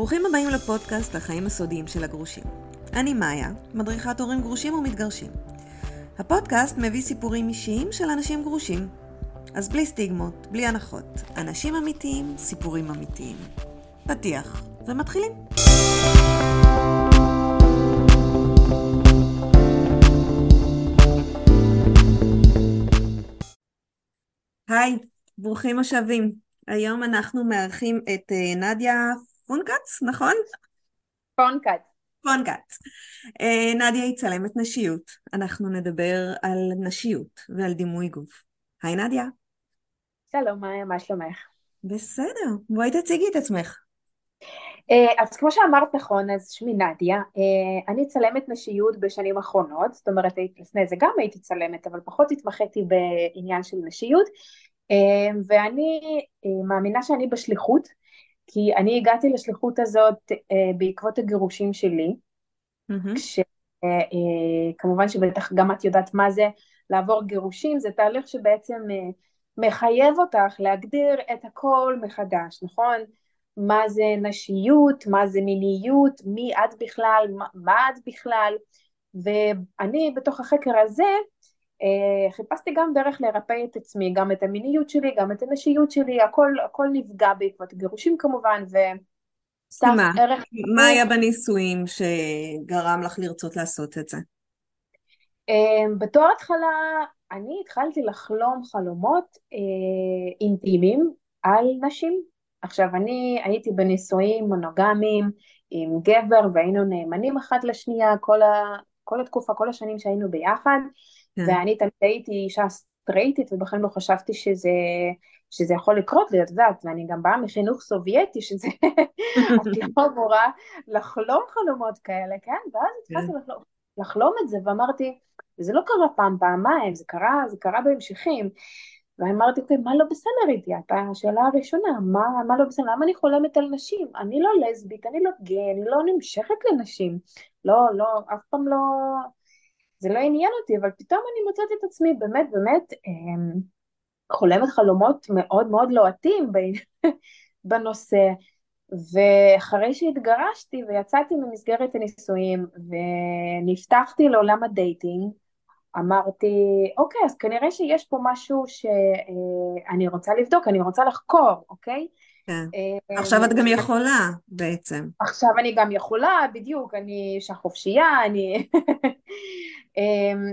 ברוכים הבאים לפודקאסט החיים הסודיים של הגרושים. אני מאיה, מדריכת הורים גרושים ומתגרשים. הפודקאסט מביא סיפורים אישיים של אנשים גרושים. אז בלי סטיגמות, בלי הנחות. אנשים אמיתיים, סיפורים אמיתיים. פתיח, ומתחילים. היי, ברוכים השבים. היום אנחנו מארחים את אה, נדיה פונקץ, נכון? פונקץ. פונקץ. אה, נדיה היא צלמת נשיות. אנחנו נדבר על נשיות ועל דימוי גוף. היי נדיה. שלום, מאיה, מה שלומך? בסדר, בואי תציגי את עצמך. אה, אז כמו שאמרת נכון, אז שמי נדיה, אה, אני צלמת נשיות בשנים האחרונות, זאת אומרת לפני זה גם הייתי צלמת, אבל פחות התמחיתי בעניין של נשיות, ואני מאמינה שאני בשליחות, כי אני הגעתי לשליחות הזאת אה, בעקבות הגירושים שלי, mm-hmm. כשכמובן אה, שבטח גם את יודעת מה זה לעבור גירושים, זה תהליך שבעצם אה, מחייב אותך להגדיר את הכל מחדש, נכון? מה זה נשיות, מה זה מיניות, מי את בכלל, מה, מה את בכלל, ואני בתוך החקר הזה אה, חיפשתי גם דרך לרפא את עצמי, גם את המיניות שלי, גם את הנשיות שלי, הכל, הכל נפגע בעקבות גירושים כמובן, ו... מה? ערך... מה היה בנישואים שגרם לך לרצות לעשות את זה? אה, בתור התחלה אני התחלתי לחלום חלומות אה, אינטימיים על נשים. עכשיו אני הייתי בנישואים מונוגמיים עם גבר והיינו נאמנים אחת לשנייה כל, ה, כל התקופה, כל השנים שהיינו ביחד. כן. ואני תמיד הייתי אישה סטרייטית ובכן לא חשבתי שזה, שזה יכול לקרות לי, את יודעת, ואני גם באה מחינוך סובייטי, שזה, את לא אמורה לחלום חלומות כאלה, כן? ואז כן. התחלתי לחלום, לחלום את זה, ואמרתי, זה לא קרה פעם, פעמיים, זה קרה, זה קרה בהמשכים. ואמרתי, אוקיי, מה לא בסדר איתי? הייתה השאלה הראשונה, מה, מה לא בסדר? למה אני חולמת על נשים? אני לא לסבית, אני לא גיי, אני לא נמשכת לנשים. לא, לא, אף פעם לא, זה לא עניין אותי, אבל פתאום אני מוצאת את עצמי באמת באמת אה, חולמת חלומות מאוד מאוד לוהטים בנושא, ואחרי שהתגרשתי ויצאתי ממסגרת הנישואים ונפתחתי לעולם הדייטינג, אמרתי, אוקיי, אז כנראה שיש פה משהו שאני אה, רוצה לבדוק, אני רוצה לחקור, אוקיי? כן. אה, עכשיו את גם יכולה בעצם. עכשיו אני גם יכולה, בדיוק, אני אישה חופשייה, אני... אמ,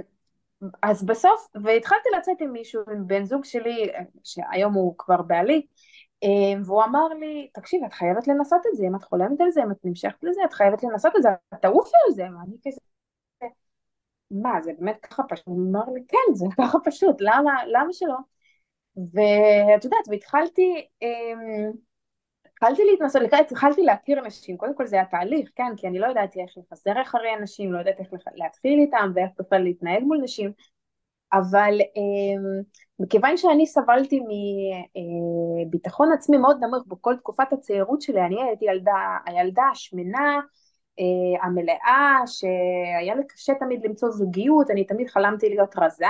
אז בסוף, והתחלתי לצאת עם מישהו, עם בן זוג שלי, שהיום הוא כבר בעלי, אמ, והוא אמר לי, תקשיב, את חייבת לנסות את זה, אם את חולמת על זה, אם את נמשכת לזה, את חייבת לנסות את זה, את תעופי על זה, ואני כזה, מה, זה באמת ככה פשוט? הוא אמר לי, כן, זה ככה פשוט, למה, למה שלא? ואת יודעת, והתחלתי, אמ, התחלתי להתנסות, התחלתי להכיר אנשים, קודם כל זה היה תהליך, כן, כי אני לא ידעתי איך לחזר אחרי אנשים, לא ידעתי איך להתחיל איתם ואיך בכלל להתנהג מול נשים, אבל אה, מכיוון שאני סבלתי מביטחון אה, עצמי מאוד נמוך בכל תקופת הצעירות שלי, אני הייתי ילדה, הילדה השמנה, אה, המלאה, שהיה לי קשה תמיד למצוא זוגיות, אני תמיד חלמתי להיות רזה,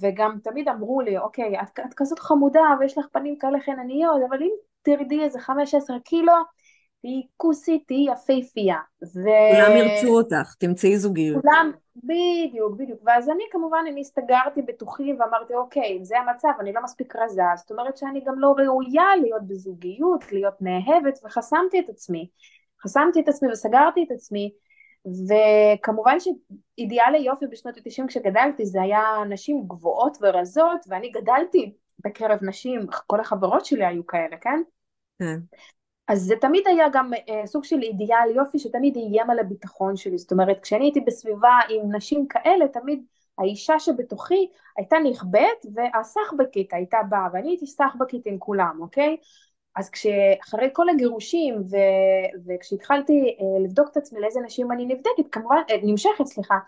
וגם תמיד אמרו לי, אוקיי, את, את כזאת חמודה ויש לך פנים כאלה חינניות, אבל אם תרדי איזה 15 קילו, תהיי כוסית, תהיי יפהפייה. ו... כולם ירצו אותך, תמצאי זוגיות. כולם, בדיוק, בדיוק. ואז אני כמובן, אני הסתגרתי בתוכי ואמרתי, אוקיי, אם זה המצב, אני לא מספיק רזה, זאת אומרת שאני גם לא ראויה להיות בזוגיות, להיות נאהבת, וחסמתי את עצמי. חסמתי את עצמי וסגרתי את עצמי, וכמובן שאידיאל היופי בשנות ה-90 כשגדלתי זה היה נשים גבוהות ורזות, ואני גדלתי בקרב נשים, כל החברות שלי היו כאלה, כן? כן. אז זה תמיד היה גם אה, סוג של אידיאל יופי שתמיד איים על הביטחון שלי, זאת אומרת כשאני הייתי בסביבה עם נשים כאלה תמיד האישה שבתוכי הייתה נכבדת והסחבקית הייתה באה ואני הייתי סחבקית עם כולם, אוקיי? אז כשאחרי כל הגירושים ו... וכשהתחלתי אה, לבדוק את עצמי לאיזה נשים אני נבדקת, כמובן, אה, נמשכת סליחה,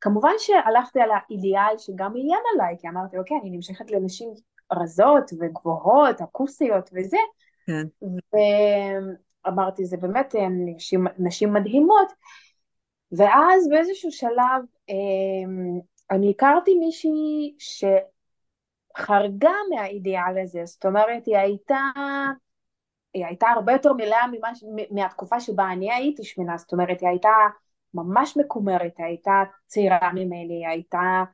כמובן שהלכתי על האידיאל שגם איים עליי, כי אמרתי אוקיי אני נמשכת לנשים רזות וגבוהות, אקוסטיות וזה, כן. ואמרתי זה באמת אה, נשים, נשים מדהימות, ואז באיזשהו שלב אה, אני הכרתי מישהי שחרגה מהאידיאל הזה, זאת אומרת היא הייתה היא הייתה הרבה יותר מלאה ממש, מהתקופה שבה אני הייתי שמנה, זאת אומרת היא הייתה ממש מקומרת, היא הייתה צעירה ממני, היא הייתה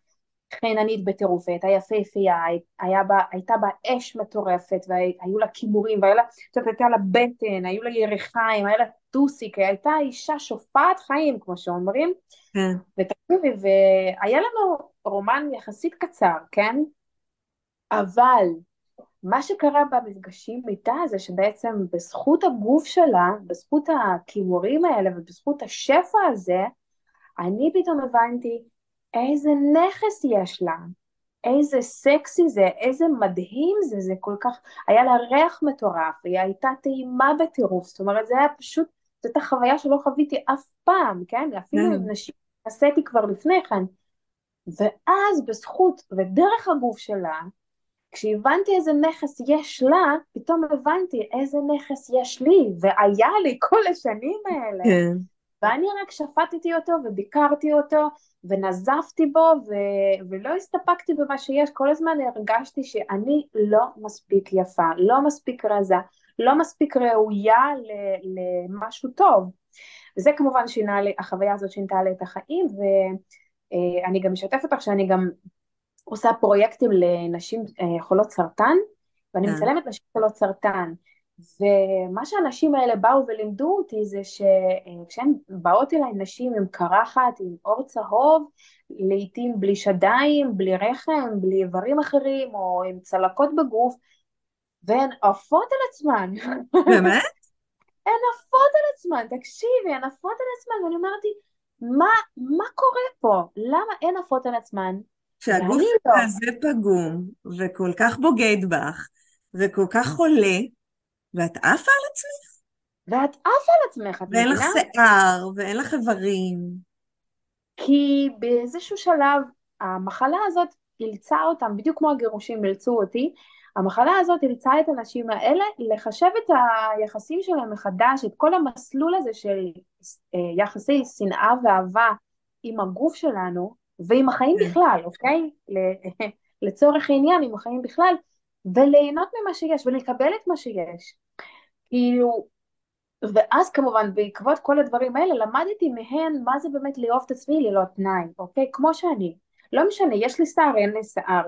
חיננית בטירוף, היא הייתה יפהפייה, היה בה, הייתה בה אש מטורפת והיו לה כימורים והיו לה, את יודעת, הייתה לה בטן, היו לה ירחיים, היה לה טוסיק, הייתה אישה שופעת חיים כמו שאומרים, כן. ותקשיבי, והיה לנו רומן יחסית קצר, כן? אבל מה שקרה במפגשים איתה זה שבעצם בזכות הגוף שלה, בזכות הכימורים האלה ובזכות השפע הזה, אני פתאום הבנתי איזה נכס יש לה, איזה סקסי זה, איזה מדהים זה, זה כל כך, היה לה ריח מטורף, היא הייתה טעימה בטירוף, זאת אומרת זה היה פשוט, זאת הייתה חוויה שלא חוויתי אף פעם, כן? אפילו עם כן. נשים עשיתי כבר לפני כן. ואז בזכות ודרך הגוף שלה, כשהבנתי איזה נכס יש לה, פתאום הבנתי איזה נכס יש לי, והיה לי כל השנים האלה. כן. ואני רק שפטתי אותו וביקרתי אותו ונזפתי בו ו- ולא הסתפקתי במה שיש, כל הזמן הרגשתי שאני לא מספיק יפה, לא מספיק רזה, לא מספיק ראויה למשהו טוב. וזה כמובן שינה לי, החוויה הזאת שינתה לי את החיים ואני גם משתפת אותך שאני גם עושה פרויקטים לנשים אה, חולות סרטן ואני כן. מצלמת נשים חולות סרטן ומה שהנשים האלה באו ולימדו אותי זה שכשהן באות אליי נשים עם קרחת, עם עור צהוב, לעיתים בלי שדיים, בלי רחם, בלי איברים אחרים או עם צלקות בגוף, והן עפות על עצמן. באמת? הן עפות על עצמן, תקשיבי, הן עפות על עצמן, ואני אמרתי, מה, מה קורה פה? למה הן עפות על עצמן? שהגוף לא. כזה פגום, וכל כך בוגד בך, וכל כך חולה, ואת עפה על עצמך? ואת עפה על עצמך, את מבינה? ואין לך שיער, ואין לך איברים. כי באיזשהו שלב המחלה הזאת אילצה אותם, בדיוק כמו הגירושים אילצו אותי, המחלה הזאת אילצה את הנשים האלה לחשב את היחסים שלהם מחדש, את כל המסלול הזה של אה, יחסי שנאה ואהבה עם הגוף שלנו ועם החיים כן. בכלל, אוקיי? לצורך העניין עם החיים בכלל, וליהנות ממה שיש ולקבל את מה שיש. כאילו, ואז כמובן בעקבות כל הדברים האלה למדתי מהן מה זה באמת לאהוב את עצמי ללא תנאי, אוקיי? כמו שאני. לא משנה, יש לי שיער, אין לי שיער.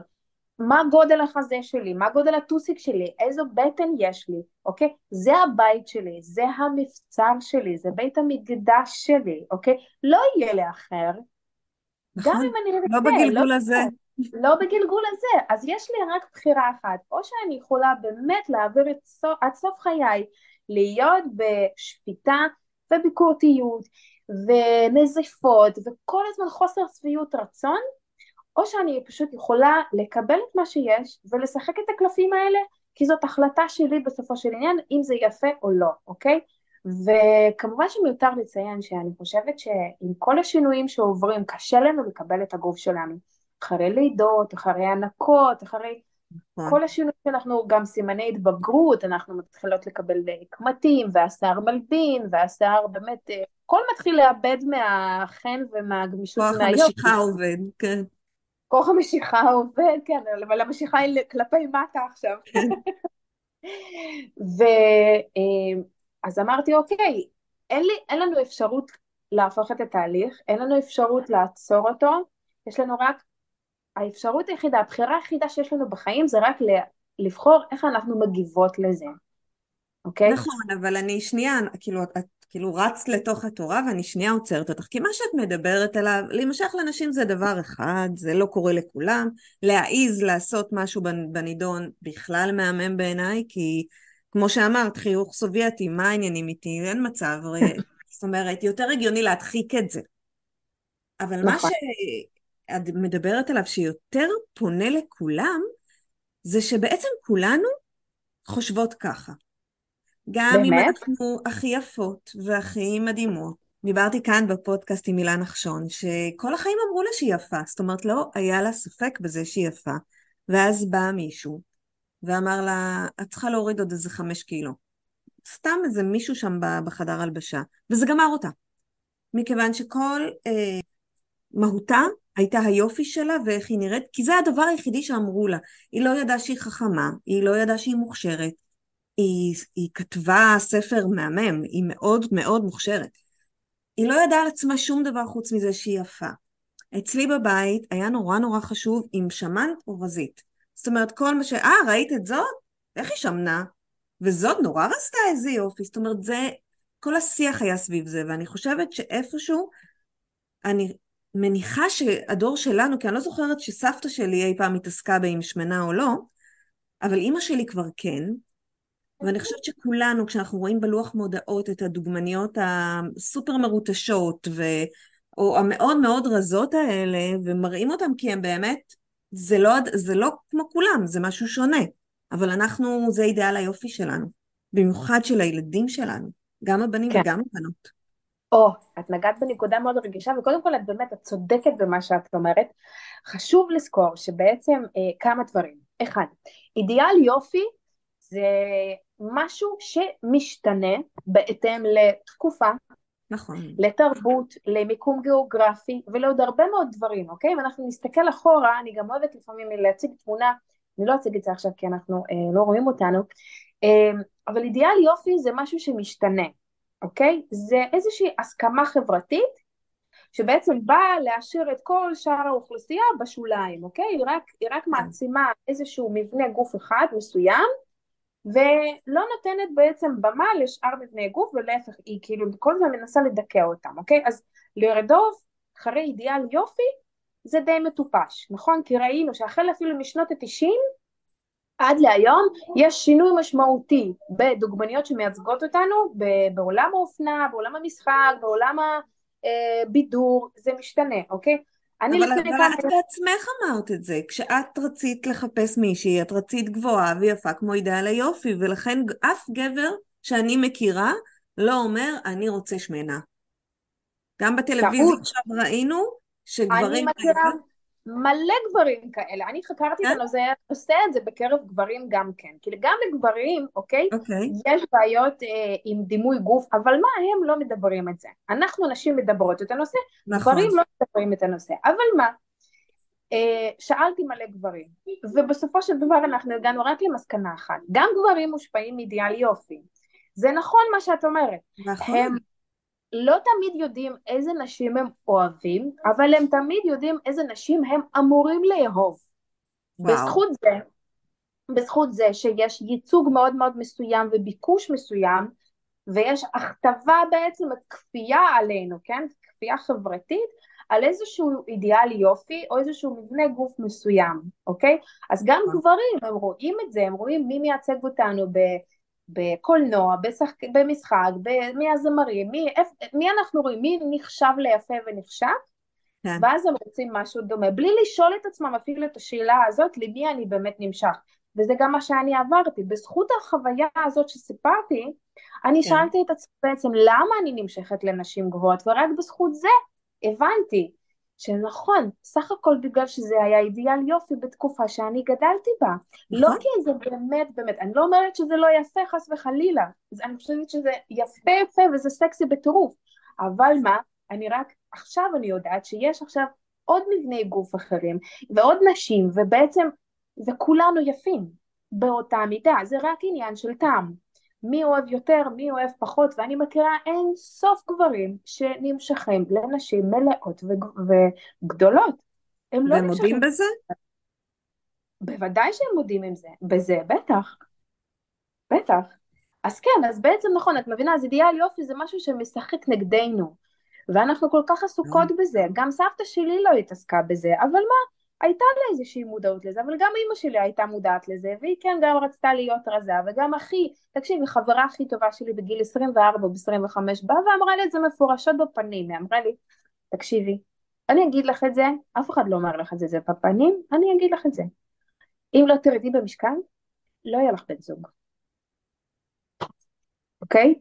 מה גודל החזה שלי, מה גודל הטוסיק שלי, איזו בטן יש לי, אוקיי? זה הבית שלי, זה המבצר שלי, זה בית המקדש שלי, אוקיי? לא יהיה לאחר. נכון, גם אם אני רוצה, לא בגלגול לא הזה. לא בגלגול הזה, אז יש לי רק בחירה אחת, או שאני יכולה באמת להעביר את סוף, עד סוף חיי להיות בשפיטה וביקורתיות ונזיפות וכל הזמן חוסר שביעות רצון, או שאני פשוט יכולה לקבל את מה שיש ולשחק את הקלפים האלה, כי זאת החלטה שלי בסופו של עניין, אם זה יפה או לא, אוקיי? וכמובן שמיותר לציין שאני חושבת שעם כל השינויים שעוברים, קשה לנו לקבל את הגוף שלנו. אחרי לידות, אחרי הנקות, אחרי נכון. כל השינויים שאנחנו, גם סימני התבגרות, אנחנו מתחילות לקבל אה, קמטים, והשיער מלבין, והשיער באמת, אה, הכל מתחיל לאבד מהחן ומהגמישות כוח המשיכה עובד, כן. כוח המשיכה עובד, כן, אבל המשיכה היא כלפי מטה עכשיו. כן. ואז אה, אמרתי, אוקיי, אין, לי, אין לנו אפשרות להפוך את התהליך, אין לנו אפשרות לעצור אותו, יש לנו רק האפשרות היחידה, הבחירה היחידה שיש לנו בחיים זה רק לבחור איך אנחנו מגיבות לזה, אוקיי? נכון, אבל אני שנייה, כאילו, את כאילו רצת לתוך התורה ואני שנייה עוצרת אותך, כי מה שאת מדברת עליו, להימשך לנשים זה דבר אחד, זה לא קורה לכולם, להעיז לעשות משהו בנידון בכלל מהמם בעיניי, כי כמו שאמרת, חיוך סובייטי, מה העניינים איתי? אין מצב, זאת אומרת, יותר הגיוני להדחיק את זה. אבל נכון. מה ש... את מדברת עליו שיותר פונה לכולם, זה שבעצם כולנו חושבות ככה. גם באמת? אם אנחנו הכי יפות והכי מדהימות. דיברתי כאן בפודקאסט עם אילן נחשון, שכל החיים אמרו לה שהיא יפה, זאת אומרת לא היה לה ספק בזה שהיא יפה, ואז בא מישהו ואמר לה, את צריכה להוריד עוד איזה חמש קילו. סתם איזה מישהו שם בחדר הלבשה, וזה גמר אותה. מכיוון שכל אה, מהותה הייתה היופי שלה ואיך היא נראית, כי זה הדבר היחידי שאמרו לה. היא לא ידעה שהיא חכמה, היא לא ידעה שהיא מוכשרת, היא, היא כתבה ספר מהמם, היא מאוד מאוד מוכשרת. היא לא ידעה על עצמה שום דבר חוץ מזה שהיא יפה. אצלי בבית היה נורא נורא חשוב אם שמנת או רזית. זאת אומרת, כל מה ש... אה, ראית את זאת? איך היא שמנה? וזאת נורא רצתה איזה יופי. זאת אומרת, זה... כל השיח היה סביב זה, ואני חושבת שאיפשהו, אני מניחה שהדור שלנו, כי אני לא זוכרת שסבתא שלי אי פעם התעסקה באם שמנה או לא, אבל אימא שלי כבר כן, ואני חושבת שכולנו, כשאנחנו רואים בלוח מודעות את הדוגמניות הסופר מרוטשות, ו... או המאוד מאוד רזות האלה, ומראים אותן כי הן באמת, זה לא, זה לא כמו כולם, זה משהו שונה. אבל אנחנו, זה אידאל היופי שלנו. במיוחד של הילדים שלנו, גם הבנים כן. וגם הבנות. או, את נגעת בנקודה מאוד רגישה, וקודם כל את באמת, את צודקת במה שאת אומרת. חשוב לזכור שבעצם אה, כמה דברים. אחד, אידיאל יופי זה משהו שמשתנה בהתאם לתקופה, נכון. לתרבות, למיקום גיאוגרפי ולעוד הרבה מאוד דברים, אוקיי? אם אנחנו נסתכל אחורה, אני גם אוהבת לפעמים להציג תמונה, אני לא אציג את זה עכשיו כי אנחנו אה, לא רואים אותנו, אה, אבל אידיאל יופי זה משהו שמשתנה, אוקיי? זה איזושהי הסכמה חברתית שבעצם באה להשאיר את כל שאר האוכלוסייה בשוליים, אוקיי? היא רק, היא רק כן. מעצימה איזשהו מבנה גוף אחד מסוים ולא נותנת בעצם במה לשאר מבני גוף ולהפך היא כאילו כל הזמן מנסה לדכא אותם אוקיי אז לרדוף אחרי אידיאל יופי זה די מטופש נכון כי ראינו שהחל אפילו משנות התשעים עד להיום יש שינוי משמעותי בדוגמניות שמייצגות אותנו בעולם האופנה, בעולם המשחק, בעולם הבידור, זה משתנה, אוקיי? אני אבל, אבל כמה... את בעצמך אמרת את זה, כשאת רצית לחפש מישהי, את רצית גבוהה ויפה כמו אידאל היופי, ולכן אף גבר שאני מכירה לא אומר, אני רוצה שמנה. גם בטלוויזיה עכשיו ראינו שגברים... אני מכירה מלא גברים כאלה, אני חקרתי את כן? הנושא, עושה את זה בקרב גברים גם כן, כאילו גם לגברים, אוקיי, אוקיי. יש בעיות אה, עם דימוי גוף, אבל מה, הם לא מדברים את זה, אנחנו נשים מדברות את הנושא, נכון. גברים לא מדברים את הנושא, אבל מה, אה, שאלתי מלא גברים, ובסופו של דבר אנחנו הגענו רק למסקנה אחת, גם גברים מושפעים מאידיאל יופי, זה נכון מה שאת אומרת, נכון. הם לא תמיד יודעים איזה נשים הם אוהבים, אבל הם תמיד יודעים איזה נשים הם אמורים לאהוב. וואו. בזכות זה, בזכות זה שיש ייצוג מאוד מאוד מסוים וביקוש מסוים, ויש הכתבה בעצם, כפייה עלינו, כן? כפייה חברתית, על איזשהו אידיאל יופי או איזשהו מבנה גוף מסוים, אוקיי? אז גם גברים, הם רואים את זה, הם רואים מי מייצג אותנו ב... בקולנוע, בשחק, במשחק, מי הזמרים, מי, מי אנחנו רואים, מי נחשב ליפה ונחשב, כן. ואז הם רוצים משהו דומה, בלי לשאול את עצמם אפילו את השאלה הזאת, למי אני באמת נמשך. וזה גם מה שאני עברתי. בזכות החוויה הזאת שסיפרתי, אני כן. שאלתי את עצמי בעצם למה אני נמשכת לנשים גבוהות, ורק בזכות זה הבנתי שנכון, סך הכל בגלל שזה היה אידיאל יופי בתקופה שאני גדלתי בה. לא נכון. לא כי זה באמת, באמת, אני לא אומרת שזה לא יפה חס וחלילה, אני חושבת שזה יפה יפה וזה סקסי בטירוף, אבל מה, אני רק, עכשיו אני יודעת שיש עכשיו עוד מבני גוף אחרים ועוד נשים, ובעצם, וכולנו יפים באותה מידה, זה רק עניין של טעם. מי אוהב יותר, מי אוהב פחות, ואני מכירה אין סוף גברים שנמשכים לנשים מלאות וגדולות. הם לא נמשכים. בזה? בוודאי שהם מודים עם זה, בזה, בטח. בטח. אז כן, אז בעצם נכון, את מבינה, אז אידיאל יופי זה משהו שמשחק נגדנו. ואנחנו כל כך עסוקות mm. בזה, גם סבתא שלי לא התעסקה בזה, אבל מה, הייתה לה איזושהי מודעות לזה, אבל גם אימא שלי הייתה מודעת לזה, והיא כן גם רצתה להיות רזה, וגם אחי, תקשיבי, חברה הכי טובה שלי בגיל 24 או ב-25 באה ואמרה לי את זה מפורשות בפנים, היא אמרה לי, תקשיבי, אני אגיד לך את זה, אף אחד לא אומר לך את זה בפנים, אני אגיד לך את זה. אם לא תרדי במשקל, לא יהיה לך בן זוג. אוקיי?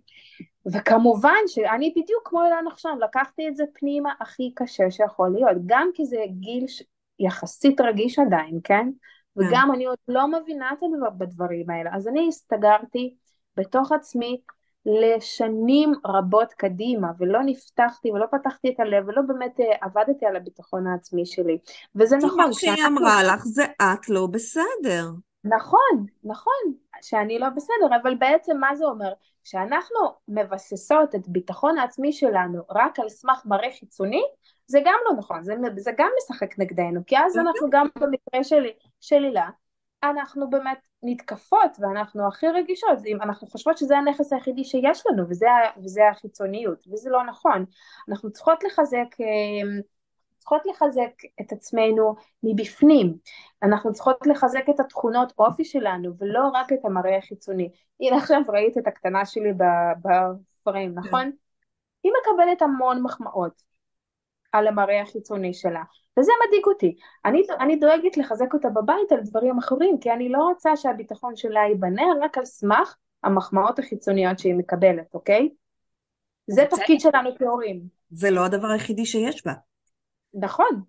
וכמובן שאני בדיוק כמו אילן עכשיו, לקחתי את זה פנימה הכי קשה שיכול להיות, גם כי זה גיל יחסית רגיש עדיין, כן? וגם אני עוד לא מבינה את הדבר בדברים האלה, אז אני הסתגרתי בתוך עצמי לשנים רבות קדימה, ולא נפתחתי ולא פתחתי את הלב, ולא באמת אה, עבדתי על הביטחון העצמי שלי. וזה נכון. כי מה שהיא אמרה לך זה את לא בסדר. נכון, נכון, שאני לא בסדר, אבל בעצם מה זה אומר? כשאנחנו מבססות את ביטחון העצמי שלנו רק על סמך מראה חיצוני, זה גם לא נכון, זה, זה גם משחק נגדנו, כי אז אנחנו גם במקרה שלי, של הילה, אנחנו באמת נתקפות ואנחנו הכי רגישות, אנחנו חושבות שזה הנכס היחידי שיש לנו וזה, וזה החיצוניות, וזה לא נכון. אנחנו צריכות לחזק אה, צריכות לחזק את עצמנו מבפנים, אנחנו צריכות לחזק את התכונות אופי שלנו ולא רק את המראה החיצוני. הנה עכשיו ראית את הקטנה שלי בפריים, כן. נכון? היא מקבלת המון מחמאות על המראה החיצוני שלה, וזה מדאיג אותי. אני, אני דואגת לחזק אותה בבית על דברים אחרים, כי אני לא רוצה שהביטחון שלה ייבנה רק על סמך המחמאות החיצוניות שהיא מקבלת, אוקיי? זה תפקיד שלנו כהורים. זה לא הדבר היחידי שיש בה. נכון,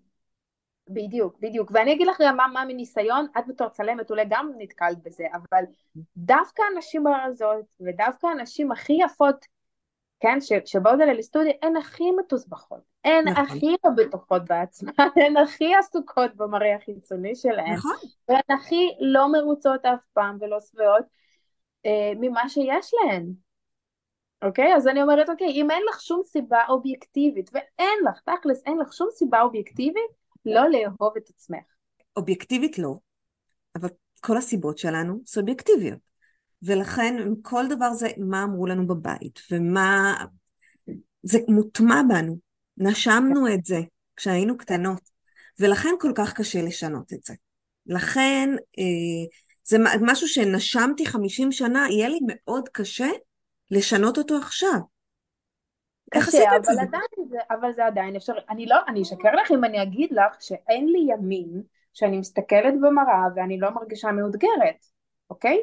בדיוק, בדיוק. ואני אגיד לך גם מה, מה מניסיון, את בתור צלמת אולי גם נתקלת בזה, אבל דווקא הנשים הרזות ודווקא הנשים הכי יפות, כן, שבאות אליי לסטודיו, הן הכי מתוסבכות, הן נכון. הכי לא בטוחות בעצמן, הן הכי עסוקות במראה החיצוני שלהן, נכון. והן הכי לא מרוצות אף פעם ולא שבעות אה, ממה שיש להן. אוקיי? אז אני אומרת, אוקיי, אם אין לך שום סיבה אובייקטיבית, ואין לך, תכלס, אין לך שום סיבה אובייקטיבית, לא לאהוב את עצמך. אובייקטיבית לא, אבל כל הסיבות שלנו סובייקטיביות. ולכן כל דבר זה מה אמרו לנו בבית, ומה... זה מוטמע בנו. נשמנו את זה כשהיינו קטנות, ולכן כל כך קשה לשנות את זה. לכן אה, זה משהו שנשמתי 50 שנה, יהיה לי מאוד קשה לשנות אותו עכשיו. איך עשית את זה? אבל זה עדיין אפשר, אני לא, אני אשקר לך אם אני אגיד לך שאין לי ימין שאני מסתכלת במראה ואני לא מרגישה מאותגרת, אוקיי?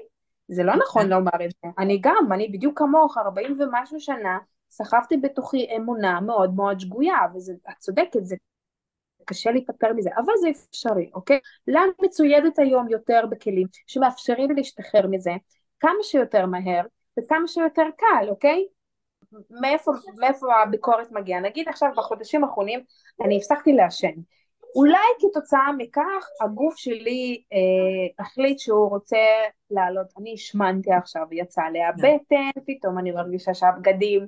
זה לא נכון אוקיי. לומר את זה. אני גם, אני בדיוק כמוך, 40 ומשהו שנה, סחבתי בתוכי אמונה מאוד מאוד שגויה, ואת צודקת, זה קשה להיפטר מזה, אבל זה אפשרי, אוקיי? למה מצוידת היום יותר בכלים שמאפשרים להשתחרר מזה כמה שיותר מהר, וכמה שיותר קל, אוקיי? מאיפה, מאיפה הביקורת מגיעה? נגיד עכשיו בחודשים האחרונים אני הפסקתי לעשן. אולי כתוצאה מכך הגוף שלי אה, החליט שהוא רוצה לעלות, אני השמנתי עכשיו, יצא לי הבטן, פתאום אני מרגישה שהבגדים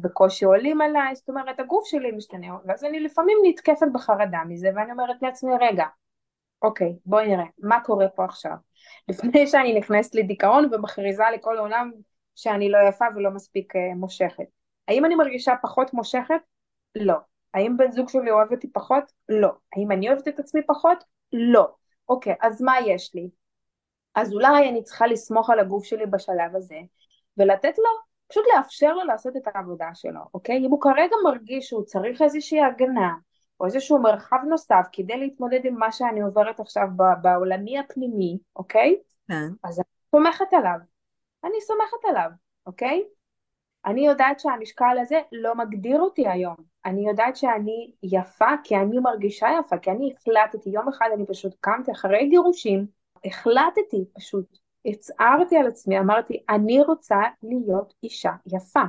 בקושי עולים עליי, זאת אומרת הגוף שלי משתנה, ואז אני לפעמים נתקפת בחרדה מזה, ואני אומרת לעצמי, רגע, אוקיי, בואי נראה, מה קורה פה עכשיו? לפני שאני נכנסת לדיכאון ומכריזה לכל העולם שאני לא יפה ולא מספיק uh, מושכת. האם אני מרגישה פחות מושכת? לא. האם בן זוג שלי אוהב אותי פחות? לא. האם אני אוהבת את עצמי פחות? לא. אוקיי, אז מה יש לי? אז אולי אני צריכה לסמוך על הגוף שלי בשלב הזה, ולתת לו, פשוט לאפשר לו לעשות את העבודה שלו, אוקיי? אם הוא כרגע מרגיש שהוא צריך איזושהי הגנה, או איזשהו מרחב נוסף כדי להתמודד עם מה שאני עוברת עכשיו בעולמי הפנימי, אוקיי? כן. אז אני סומכת עליו. אני סומכת עליו, אוקיי? אני יודעת שהמשקל הזה לא מגדיר אותי היום. אני יודעת שאני יפה כי אני מרגישה יפה, כי אני החלטתי, יום אחד אני פשוט קמתי אחרי גירושים, החלטתי פשוט, הצהרתי על עצמי, אמרתי, אני רוצה להיות אישה יפה.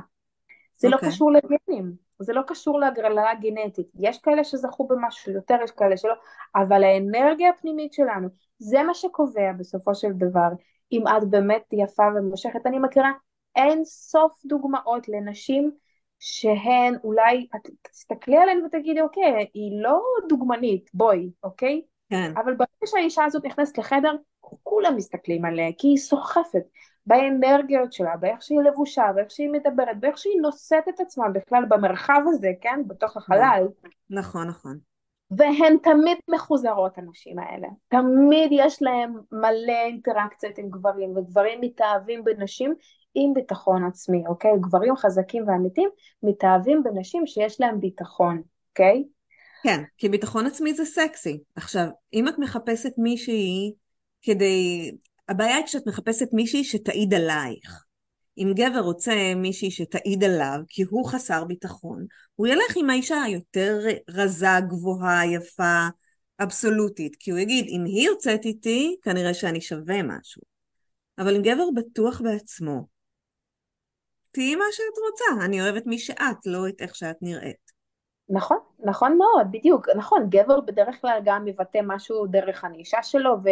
זה okay. לא אוקיי. קשור לגנים, זה לא קשור להגרלה גנטית, יש כאלה שזכו במשהו יותר, יש כאלה שלא, אבל האנרגיה הפנימית שלנו, זה מה שקובע בסופו של דבר, אם את באמת יפה ומושכת. אני מכירה אין סוף דוגמאות לנשים שהן אולי, את תסתכלי עליהן ותגידי, אוקיי, היא לא דוגמנית, בואי, אוקיי? כן. אבל ברגע שהאישה הזאת נכנסת לחדר, כולם מסתכלים עליה, כי היא סוחפת. באנרגיות שלה, באיך שהיא לבושה, באיך שהיא מדברת, באיך שהיא נושאת את עצמה בכלל במרחב הזה, כן? בתוך החלל. נכון, נכון. והן תמיד מחוזרות, הנשים האלה. תמיד יש להן מלא אינטראקציות עם גברים, וגברים מתאהבים בנשים עם ביטחון עצמי, אוקיי? גברים חזקים ואמיתים מתאהבים בנשים שיש להם ביטחון, אוקיי? כן, כי ביטחון עצמי זה סקסי. עכשיו, אם את מחפשת מישהי כדי הבעיה היא כשאת מחפשת מישהי שתעיד עלייך. אם גבר רוצה מישהי שתעיד עליו, כי הוא חסר ביטחון, הוא ילך עם האישה היותר רזה, גבוהה, יפה, אבסולוטית. כי הוא יגיד, אם היא יוצאת איתי, כנראה שאני שווה משהו. אבל אם גבר בטוח בעצמו, תהיי מה שאת רוצה. אני אוהבת מי שאת, לא את איך שאת נראית. נכון, נכון מאוד, בדיוק, נכון, גבר בדרך כלל גם מבטא משהו דרך הנישה שלו, ו...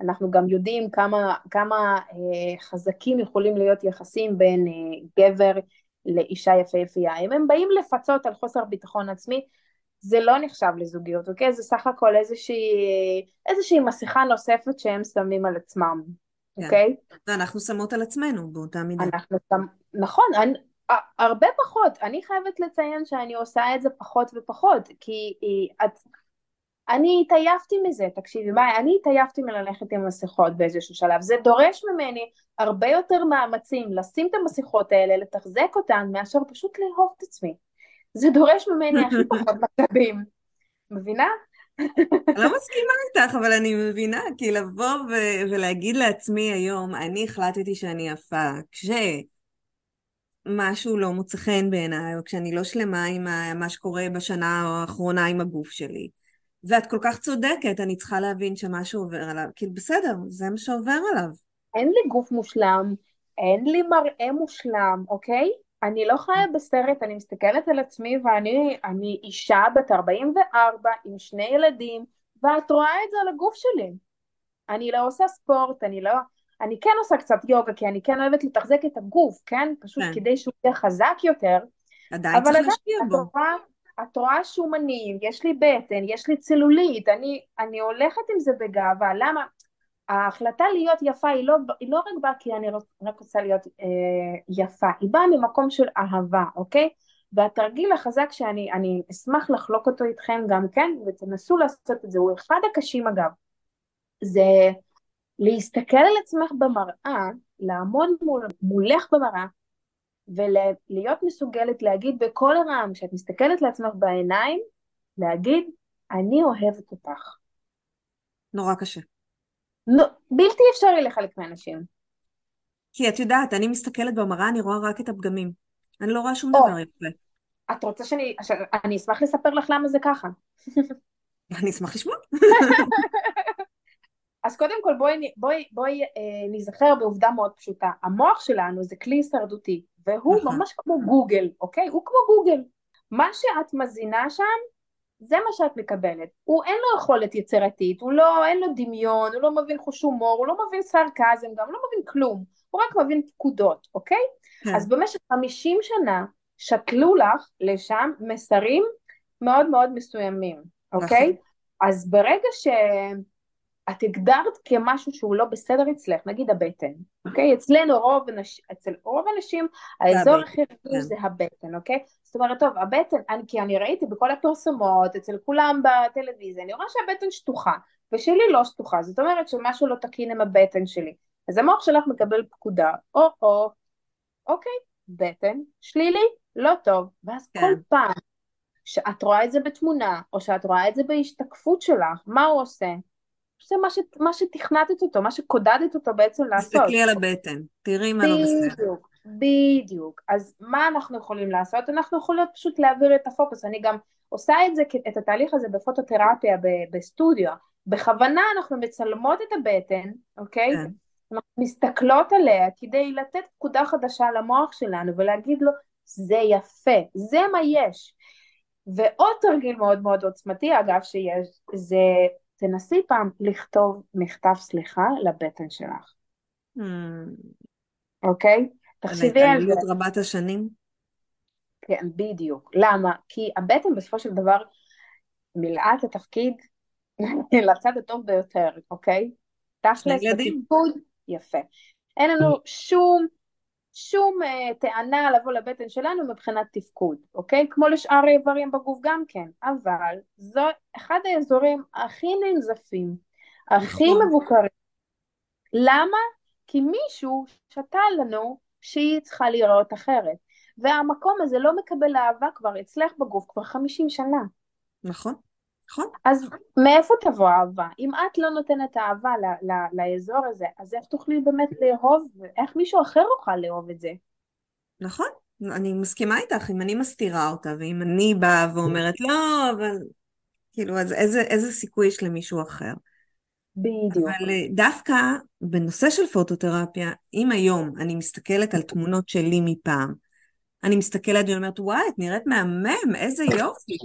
אנחנו גם יודעים כמה, כמה אה, חזקים יכולים להיות יחסים בין אה, גבר לאישה יפהפייה. אם הם באים לפצות על חוסר ביטחון עצמי, זה לא נחשב לזוגיות, אוקיי? זה סך הכל איזושהי, איזושהי מסכה נוספת שהם שמים על עצמם, כן. אוקיי? ואנחנו שמות על עצמנו באותה מידה. אנחנו נכון, אני, הרבה פחות. אני חייבת לציין שאני עושה את זה פחות ופחות, כי את, אני התעייפתי מזה, תקשיבי, מה, אני התעייפתי מללכת עם מסכות באיזשהו שלב. זה דורש ממני הרבה יותר מאמצים לשים את המסכות האלה, לתחזק אותן, מאשר פשוט לאהוב את עצמי. זה דורש ממני הכי פחות משאבים. מבינה? לא מסכימה איתך, אבל אני מבינה, כי לבוא ו- ולהגיד לעצמי היום, אני החלטתי שאני יפה, כשמשהו לא מוצא חן בעיניי, או כשאני לא שלמה עם מה שקורה בשנה האחרונה עם הגוף שלי. ואת כל כך צודקת, אני צריכה להבין שמשהו עובר עליו. כאילו, בסדר, זה מה שעובר עליו. אין לי גוף מושלם, אין לי מראה מושלם, אוקיי? אני לא חיה בסרט, אני מסתכלת על עצמי ואני אני אישה בת 44 עם שני ילדים, ואת רואה את זה על הגוף שלי. אני לא עושה ספורט, אני לא... אני כן עושה קצת יוגה, כי אני כן אוהבת לתחזק את הגוף, כן? פשוט כן. כדי שהוא יהיה חזק יותר. עדיין צריך להשקיע בו. רואה, את רואה שומנים, יש לי בטן, יש לי צלולית, אני, אני הולכת עם זה בגאווה, למה? ההחלטה להיות יפה היא לא, היא לא רק באה כי אני רק רוצה להיות אה, יפה, היא באה ממקום של אהבה, אוקיי? והתרגיל החזק שאני אשמח לחלוק אותו איתכם גם כן, ותנסו לעשות את זה, הוא אחד הקשים אגב, זה להסתכל על עצמך במראה, לעמוד מול, מולך במראה, ולהיות מסוגלת להגיד בקול רם, כשאת מסתכלת לעצמך בעיניים, להגיד, אני אוהבת אותך. נורא קשה. לא, בלתי אפשרי לחלק מהאנשים. כי את יודעת, אני מסתכלת במראה, אני רואה רק את הפגמים. אני לא רואה שום או, דבר יפה. את רוצה שאני... אני אשמח לספר לך למה זה ככה. אני אשמח לשמוע. אז קודם כל בואי, בואי, בואי אה, נזכר בעובדה מאוד פשוטה. המוח שלנו זה כלי הישרדותי, והוא נכון. ממש כמו גוגל, אוקיי? הוא כמו גוגל. מה שאת מזינה שם, זה מה שאת מקבלת. הוא אין לו יכולת יצירתית, הוא לא, אין לו דמיון, הוא לא מבין חוש הומור, הוא לא מבין סרקזם, גם לא מבין כלום, הוא רק מבין פקודות, אוקיי? כן. אז במשך 50 שנה שתלו לך לשם מסרים מאוד מאוד מסוימים, אוקיי? נכון. אז ברגע ש... את הגדרת כמשהו שהוא לא בסדר אצלך, נגיד הבטן, אוקיי? אצלנו רוב אנשים, אצל רוב האנשים, האזור הכי רגיש כן. זה הבטן, אוקיי? זאת אומרת, טוב, הבטן, אני, כי אני ראיתי בכל הפרסומות, אצל כולם בטלוויזיה, אני רואה שהבטן שטוחה, ושלי לא שטוחה, זאת אומרת שמשהו לא תקין עם הבטן שלי. אז המוח שלך מקבל פקודה, או-או, אוקיי, בטן, שלילי, לא טוב, ואז כן. כל פעם שאת רואה את זה בתמונה, או שאת רואה את זה בהשתקפות שלך, מה הוא עושה? עושה מה, ש, מה שתכנתת אותו, מה שקודדת אותו בעצם לעשות. תסתכלי על הבטן, תראי מה לא בסדר. בדיוק, בדיוק. אז מה אנחנו יכולים לעשות? אנחנו יכולים פשוט להעביר את הפוקוס. אני גם עושה את זה, את התהליך הזה בפוטותרפיה בסטודיו. בכוונה אנחנו מצלמות את הבטן, אוקיי? כן. אנחנו מסתכלות עליה כדי לתת פקודה חדשה למוח שלנו ולהגיד לו, זה יפה, זה מה יש. ועוד תרגיל מאוד מאוד עוצמתי, אגב, שיש, זה תנסי פעם לכתוב מכתב סליחה לבטן שלך. Hmm. אוקיי? תחשבי על זה. רבת השנים? כן, בדיוק. למה? כי הבטן בסופו של דבר מילאה את התפקיד לצד הטוב ביותר, אוקיי? תכלס, בתפקוד, יפה. אין לנו שום שום uh, טענה לבוא לבטן שלנו מבחינת תפקוד, אוקיי? כמו לשאר האיברים בגוף גם כן, אבל זו אחד האזורים הכי ננזפים, הכי נכון. מבוקרים. למה? כי מישהו שתה לנו שהיא צריכה להיראות אחרת, והמקום הזה לא מקבל אהבה כבר אצלך בגוף כבר 50 שנה. נכון. נכון. אז מאיפה תבוא אהבה? אם את לא נותנת אהבה ל- ל- לאזור הזה, אז איך תוכלי באמת לאהוב, איך מישהו אחר יוכל לאהוב את זה? נכון, אני מסכימה איתך, אם אני מסתירה אותה, ואם אני באה ואומרת לא, אבל כאילו, אז איזה, איזה סיכוי יש למישהו אחר? בדיוק. אבל אה, דווקא בנושא של פוטותרפיה, אם היום אני מסתכלת על תמונות שלי מפעם, אני מסתכלת ואני אומרת, וואי, את נראית מהמם, איזה יופי.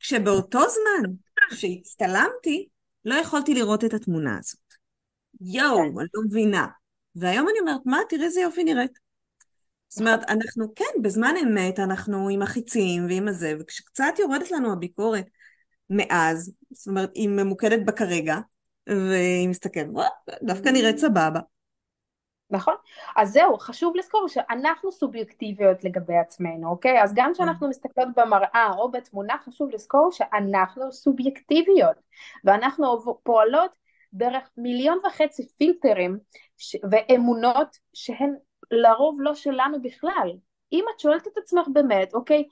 כשבאותו זמן שהצטלמתי, לא יכולתי לראות את התמונה הזאת. יואו, כן. אני לא מבינה. והיום אני אומרת, מה, תראי איזה יופי נראית. זאת אומרת, אנחנו, כן, בזמן אמת אנחנו עם החיצים ועם הזה, וכשקצת יורדת לנו הביקורת מאז, זאת אומרת, היא ממוקדת בכרגע, והיא מסתכלת, "וואו, דווקא נראית סבבה. נכון? אז זהו, חשוב לזכור שאנחנו סובייקטיביות לגבי עצמנו, אוקיי? אז גם כשאנחנו מסתכלות במראה או בתמונה, חשוב לזכור שאנחנו סובייקטיביות, ואנחנו פועלות דרך מיליון וחצי פילטרים ש- ואמונות שהן לרוב לא שלנו בכלל. אם את שואלת את עצמך באמת, אוקיי,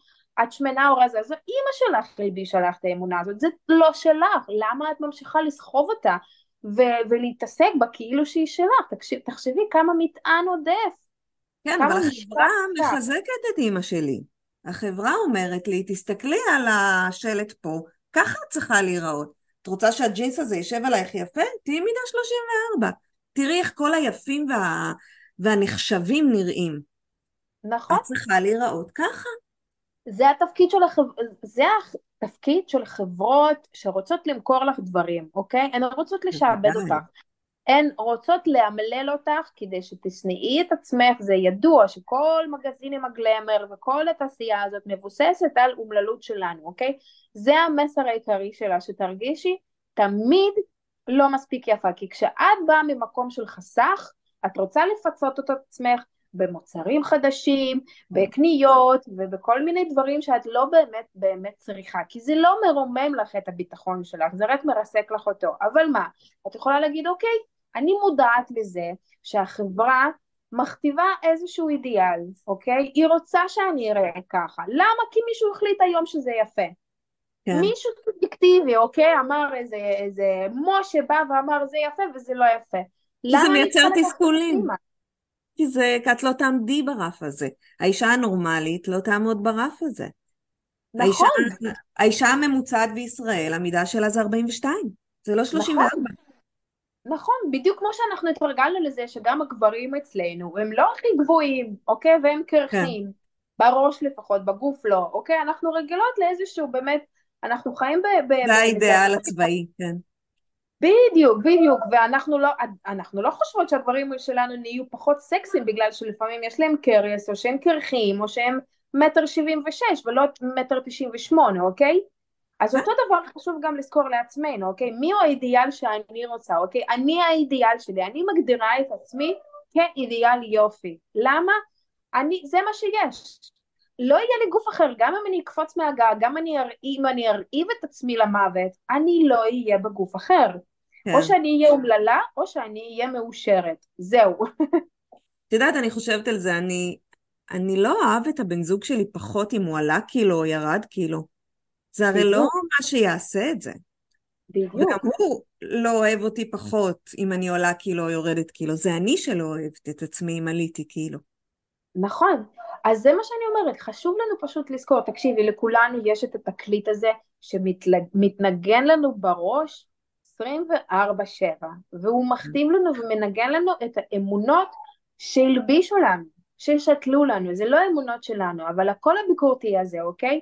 את שמנה או רזה, זו אימא שלך הלבישה לך את האמונה הזאת, זה לא שלך, למה את ממשיכה לסחוב אותה? ו- ולהתעסק בה כאילו שהיא שלך, תקשיב, תחשבי כמה מטען עודף. כן, אבל החברה. מחזקת את אימא שלי. החברה אומרת לי, תסתכלי על השלט פה, ככה את צריכה להיראות. את רוצה שהג'ינס הזה יישב עלייך יפה? תהיי מידה 34. תראי איך כל היפים וה... והנחשבים נראים. נכון, את צריכה להיראות ככה. זה התפקיד של החב... זה התפקיד של חברות שרוצות למכור לך דברים, אוקיי? הן רוצות לשעבד. אותך. הן רוצות לאמלל אותך כדי שתשנאי את עצמך, זה ידוע שכל מגזין עם הגלמר וכל התעשייה הזאת מבוססת על אומללות שלנו, אוקיי? זה המסר העיקרי שלה, שתרגישי תמיד לא מספיק יפה, כי כשאת באה ממקום של חסך, את רוצה לפצות את עצמך במוצרים חדשים, בקניות ובכל מיני דברים שאת לא באמת באמת צריכה, כי זה לא מרומם לך את הביטחון שלך, זה רק מרסק לך אותו, אבל מה, את יכולה להגיד אוקיי, אני מודעת לזה שהחברה מכתיבה איזשהו אידיאל, אוקיי? היא רוצה שאני אראה ככה. למה? כי מישהו החליט היום שזה יפה. כן. מישהו סובייקטיבי, אוקיי? אמר איזה, איזה משה בא ואמר זה יפה וזה לא יפה. זה מייצר תסכולים. כי זה, כי את לא תעמדי ברף הזה. האישה הנורמלית לא תעמוד ברף הזה. נכון, האישה, האישה הממוצעת בישראל, המידה שלה זה 42. זה לא 34. נכון, בדיוק כמו שאנחנו התרגלנו לזה שגם הגברים אצלנו הם לא הכי גבוהים, אוקיי? והם קרחים, בראש לפחות, בגוף לא, אוקיי? אנחנו רגילות לאיזשהו באמת, אנחנו חיים ב... ב- זה האידאל הצבאי, כן. בדיוק, בדיוק, ואנחנו לא, אנחנו לא חושבות שהדברים שלנו נהיו פחות סקסיים בגלל שלפעמים יש להם קריאס או שהם קרחים או שהם מטר שבעים ושש ולא מטר תשעים ושמונה, אוקיי? אז אותו דבר חשוב גם לזכור לעצמנו, אוקיי? מי הוא האידיאל שאני רוצה, אוקיי? אני האידיאל שלי, אני מגדירה את עצמי כאידיאל יופי. למה? אני, זה מה שיש. לא יהיה לי גוף אחר, גם אם אני אקפוץ מהגג, גם אני ארעיב, אם אני ארעיב את עצמי למוות, אני לא אהיה בגוף אחר. כן. או שאני אהיה אומללה, או שאני אהיה מאושרת. זהו. את יודעת, אני חושבת על זה, אני, אני לא אוהב את הבן זוג שלי פחות אם הוא עלה קילו או ירד קילו. זה הרי לא. מה שיעשה את זה. בדיוק. וגם הוא לא אוהב אותי פחות אם אני עולה קילו או יורדת קילו. זה אני שלא אוהבת את עצמי אם עליתי קילו. נכון. אז זה מה שאני אומרת, חשוב לנו פשוט לזכור, תקשיבי, לכולנו יש את התקליט הזה שמתנגן לנו בראש 24/7, והוא מכתיב לנו ומנגן לנו את האמונות שהלבישו לנו, ששתלו לנו, זה לא אמונות שלנו, אבל הקול הביקורתי הזה, אוקיי?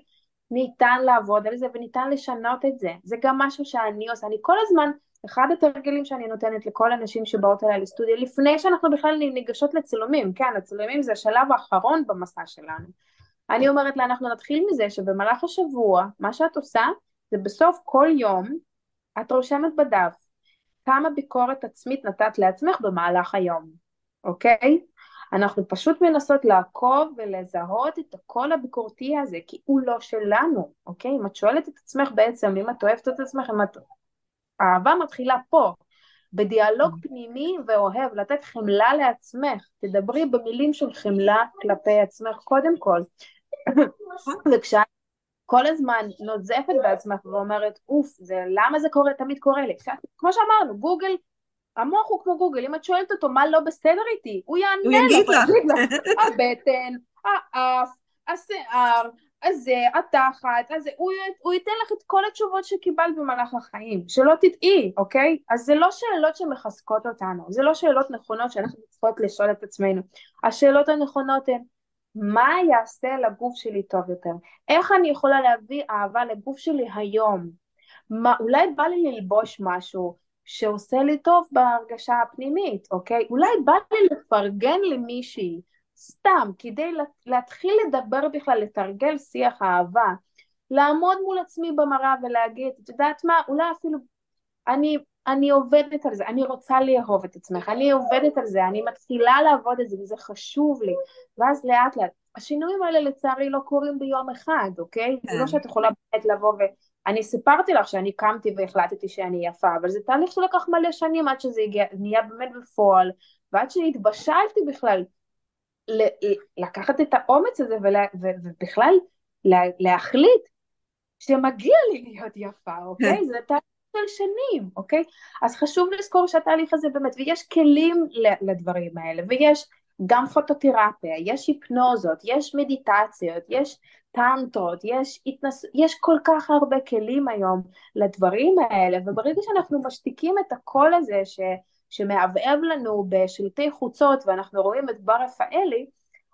ניתן לעבוד על זה וניתן לשנות את זה, זה גם משהו שאני עושה, אני כל הזמן, אחד התרגילים שאני נותנת לכל הנשים שבאות אליי לסטודיו, לפני שאנחנו בכלל ניגשות לצילומים, כן, הצילומים זה השלב האחרון במסע שלנו. אני אומרת לה, אנחנו נתחיל מזה שבמהלך השבוע, מה שאת עושה, זה בסוף כל יום, את רושמת בדף כמה ביקורת עצמית נתת לעצמך במהלך היום, אוקיי? אנחנו פשוט מנסות לעקוב ולזהות את הקול הביקורתי הזה, כי הוא לא שלנו, אוקיי? אם את שואלת את עצמך בעצם, אם את אוהבת את עצמך, אם את... האהבה מתחילה פה, בדיאלוג פנימי ואוהב, לתת חמלה לעצמך, תדברי במילים של חמלה כלפי עצמך קודם כל. וכשאת כל הזמן נוזפת בעצמך ואומרת, אוף, זה, למה זה קורה, תמיד קורה לי. כמו שאמרנו, גוגל, המוח הוא כמו גוגל, אם את שואלת אותו מה לא בסדר איתי, הוא יענה הוא יגיד לך. הבטן, האף, השיער, הזה, התחת, הזה, הוא, הוא ייתן לך את כל התשובות שקיבלת במהלך החיים, שלא תטעי, אוקיי? אז זה לא שאלות שמחזקות אותנו, זה לא שאלות נכונות שאנחנו צריכות לשאול את עצמנו. השאלות הנכונות הן, מה יעשה לגוף שלי טוב יותר? איך אני יכולה להביא אהבה לגוף שלי היום? מה, אולי בא לי ללבוש משהו, שעושה לי טוב בהרגשה הפנימית, אוקיי? אולי בא לי לפרגן למישהי, סתם, כדי להתחיל לדבר בכלל, לתרגל שיח אהבה, לעמוד מול עצמי במראה ולהגיד, את יודעת מה, אולי אפילו, אני, אני עובדת על זה, אני רוצה לאהוב את עצמך, אני עובדת על זה, אני מתחילה לעבוד על זה וזה חשוב לי, ואז לאט לאט, השינויים האלה לצערי לא קורים ביום אחד, אוקיי? זה לא כן. שאת יכולה באמת לבוא ו... אני סיפרתי לך שאני קמתי והחלטתי שאני יפה, אבל זה תהליך שלקח מלא שנים עד שזה הגיע, נהיה באמת בפועל, ועד שהתבשלתי בכלל לקחת את האומץ הזה ולה, ובכלל לה, להחליט שמגיע לי להיות יפה, אוקיי? זה תהליך של שנים, אוקיי? אז חשוב לזכור שהתהליך הזה באמת, ויש כלים לדברים האלה, ויש גם פוטותרפיה, יש היפנוזות, יש מדיטציות, יש טנטרות, יש, התנס... יש כל כך הרבה כלים היום לדברים האלה, וברגע שאנחנו משתיקים את הקול הזה ש... שמעבעב לנו בשלטי חוצות ואנחנו רואים את בר רפאלי,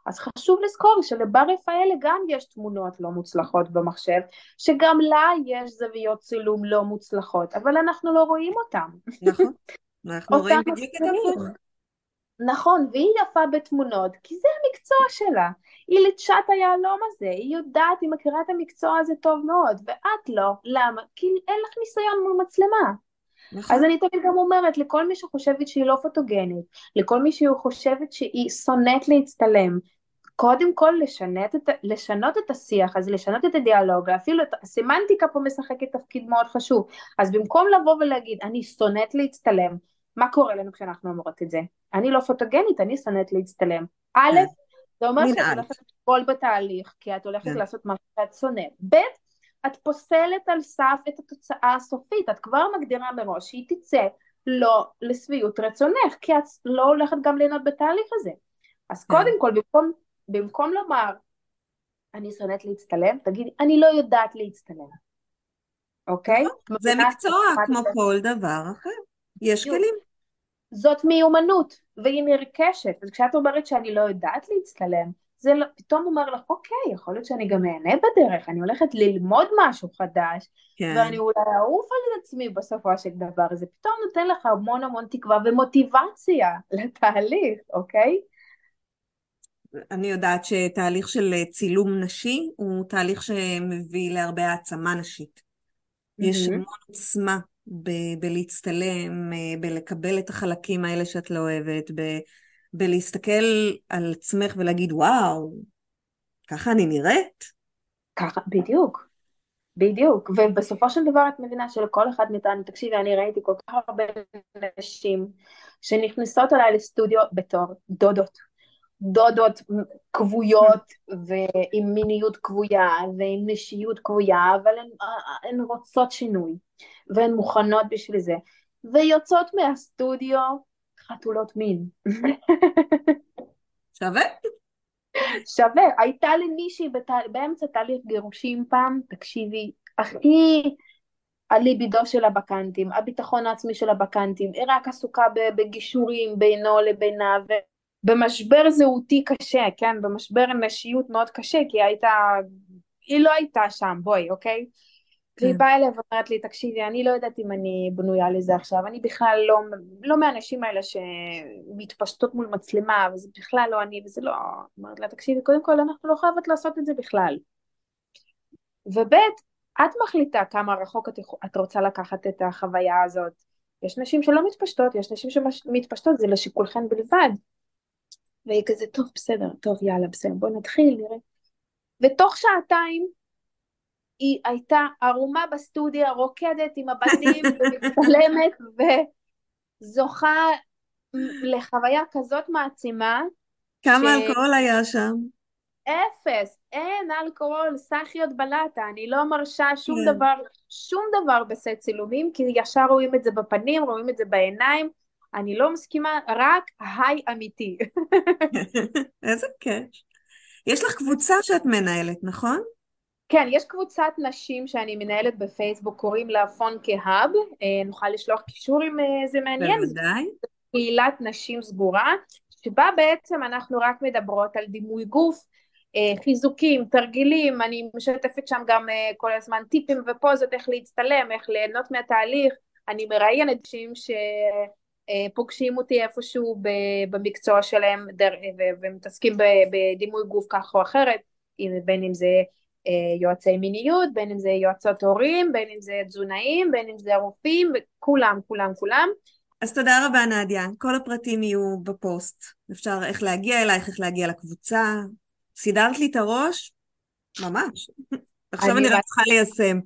אז חשוב לזכור שלבר רפאלי גם יש תמונות לא מוצלחות במחשב, שגם לה יש זוויות צילום לא מוצלחות, אבל אנחנו לא רואים אותן. נכון, אנחנו רואים בדיוק את הפוך. נכון, והיא יפה בתמונות, כי זה המקצוע שלה. היא את היהלום הזה, היא יודעת, היא מכירה את המקצוע הזה טוב מאוד, ואת לא. למה? כי אין לך ניסיון מול מצלמה. נכון. אז אני תמיד גם אומרת לכל מי שחושבת שהיא לא פוטוגנית, לכל מי שחושבת שהיא שונאת להצטלם, קודם כל לשנות את, לשנות את השיח, אז לשנות את הדיאלוג, אפילו את הסמנטיקה פה משחקת תפקיד מאוד חשוב. אז במקום לבוא ולהגיד, אני שונאת להצטלם, מה קורה לנו כשאנחנו אומרות את זה? אני לא פוטוגנית, אני שונאת להצטלם. א', כן. זה אומר שאת הולכת לפעול בתהליך, כי את הולכת כן. לעשות משהו שאת שונאת. ב', את פוסלת על סף את התוצאה הסופית, את כבר מגדירה מראש שהיא תצא לא לשביעות רצונך, כי את לא הולכת גם ליהנות בתהליך הזה. אז כן. קודם כל, במקום, במקום לומר, אני שונאת להצטלם, תגידי, אני לא יודעת להצטלם. אוקיי? זה מקצוע כמו כל דבר אחר. יש כלים. זאת מיומנות, והיא נרכשת. אז כשאת אומרת שאני לא יודעת להצטלם, זה לא, פתאום אומר לך, אוקיי, יכול להיות שאני גם אהנה בדרך, אני הולכת ללמוד משהו חדש, כן. ואני אולי אעוף על עצמי בסופו של דבר, זה פתאום נותן לך המון המון תקווה ומוטיבציה לתהליך, אוקיי? אני יודעת שתהליך של צילום נשי הוא תהליך שמביא להרבה העצמה נשית. Mm-hmm. יש המון עוצמה ב- בלהצטלם, אה, בלקבל את החלקים האלה שאת לא אוהבת, ב- בלהסתכל על עצמך ולהגיד, וואו, ככה אני נראית? ככה, בדיוק. בדיוק, ובסופו של דבר את מבינה שלכל אחד מאיתנו, תקשיבי, אני ראיתי כל כך הרבה נשים שנכנסות אליי לסטודיו בתור דודות, דודות כבויות ועם מיניות כבויה ועם נשיות כבויה, אבל הן, הן רוצות שינוי והן מוכנות בשביל זה, ויוצאות מהסטודיו חתולות מין. שווה? שווה. הייתה לי מישהי בת... באמצע תהליך גירושים פעם, תקשיבי, הכי הליבידו שלה בקנטים, הביטחון העצמי שלה בקנטים, היא רק עסוקה בגישורים בינו לבינה, ובמשבר זהותי קשה, כן? במשבר נשיות מאוד קשה, כי הייתה, היא לא הייתה שם, בואי, אוקיי? כן. והיא באה אליי ואומרת לי, תקשיבי, אני לא יודעת אם אני בנויה לזה עכשיו, אני בכלל לא, לא מהאנשים האלה שמתפשטות מול מצלמה, וזה בכלל לא אני, וזה לא... אומרת לה, תקשיבי, קודם כל אנחנו לא חייבות לעשות את זה בכלל. וב' את מחליטה כמה רחוק את, את רוצה לקחת את החוויה הזאת. יש נשים שלא מתפשטות, יש נשים שמתפשטות, זה לשיקולכן בלבד. והיא כזה, טוב, בסדר, טוב, יאללה, בסדר, בוא נתחיל, נראה. ותוך שעתיים היא הייתה ערומה בסטודיה, רוקדת עם הבתים ומצטלמת וזוכה לחוויה כזאת מעצימה. כמה ש... אלכוהול היה שם? אפס, אין אלכוהול, סחיות בלטה, אני לא מרשה שום כן. דבר, שום דבר בסט צילומים, כי ישר רואים את זה בפנים, רואים את זה בעיניים, אני לא מסכימה, רק היי אמיתי. איזה כיף. יש לך קבוצה שאת מנהלת, נכון? כן, יש קבוצת נשים שאני מנהלת בפייסבוק, קוראים לה פון כהאב, אה, נוכל לשלוח קישור אם אה, זה מעניין. בוודאי. קהילת נשים סגורה, שבה בעצם אנחנו רק מדברות על דימוי גוף, אה, חיזוקים, תרגילים, אני משתפת שם גם כל הזמן טיפים ופוזות, איך להצטלם, איך ליהנות מהתהליך, אני מראיינת אנשים שפוגשים אותי איפשהו במקצוע שלהם ומתעסקים בדימוי גוף כך או אחרת, בין אם זה יועצי מיניות, בין אם זה יועצות הורים, בין אם זה תזונאים, בין אם זה רופאים, כולם, כולם, כולם. אז תודה רבה נדיה, כל הפרטים יהיו בפוסט. אפשר איך להגיע אלייך, איך להגיע לקבוצה. סידרת לי את הראש? ממש. עכשיו אני רק צריכה ליישם.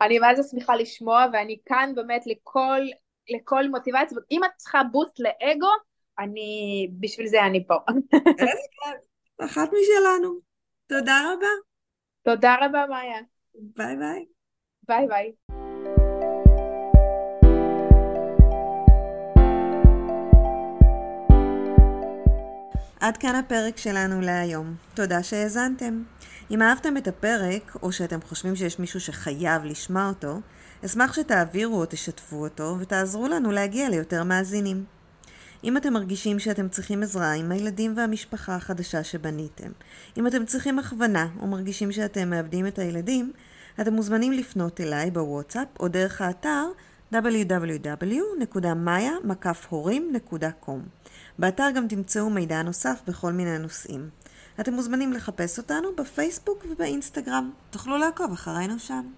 אני מה זה שמחה לשמוע, ואני כאן באמת לכל, לכל מוטיבציה. אם את צריכה boost לאגו, אני, בשביל זה אני פה. אחת משלנו. תודה רבה. תודה רבה, מאיה. ביי ביי. ביי ביי. עד כאן הפרק שלנו להיום. תודה שהאזנתם. אם אהבתם את הפרק, או שאתם חושבים שיש מישהו שחייב לשמוע אותו, אשמח שתעבירו או תשתפו אותו ותעזרו לנו להגיע ליותר מאזינים. אם אתם מרגישים שאתם צריכים עזרה עם הילדים והמשפחה החדשה שבניתם, אם אתם צריכים הכוונה או מרגישים שאתם מאבדים את הילדים, אתם מוזמנים לפנות אליי בוואטסאפ או דרך האתר www.maya.com. באתר גם תמצאו מידע נוסף בכל מיני נושאים. אתם מוזמנים לחפש אותנו בפייסבוק ובאינסטגרם. תוכלו לעקוב אחרינו שם.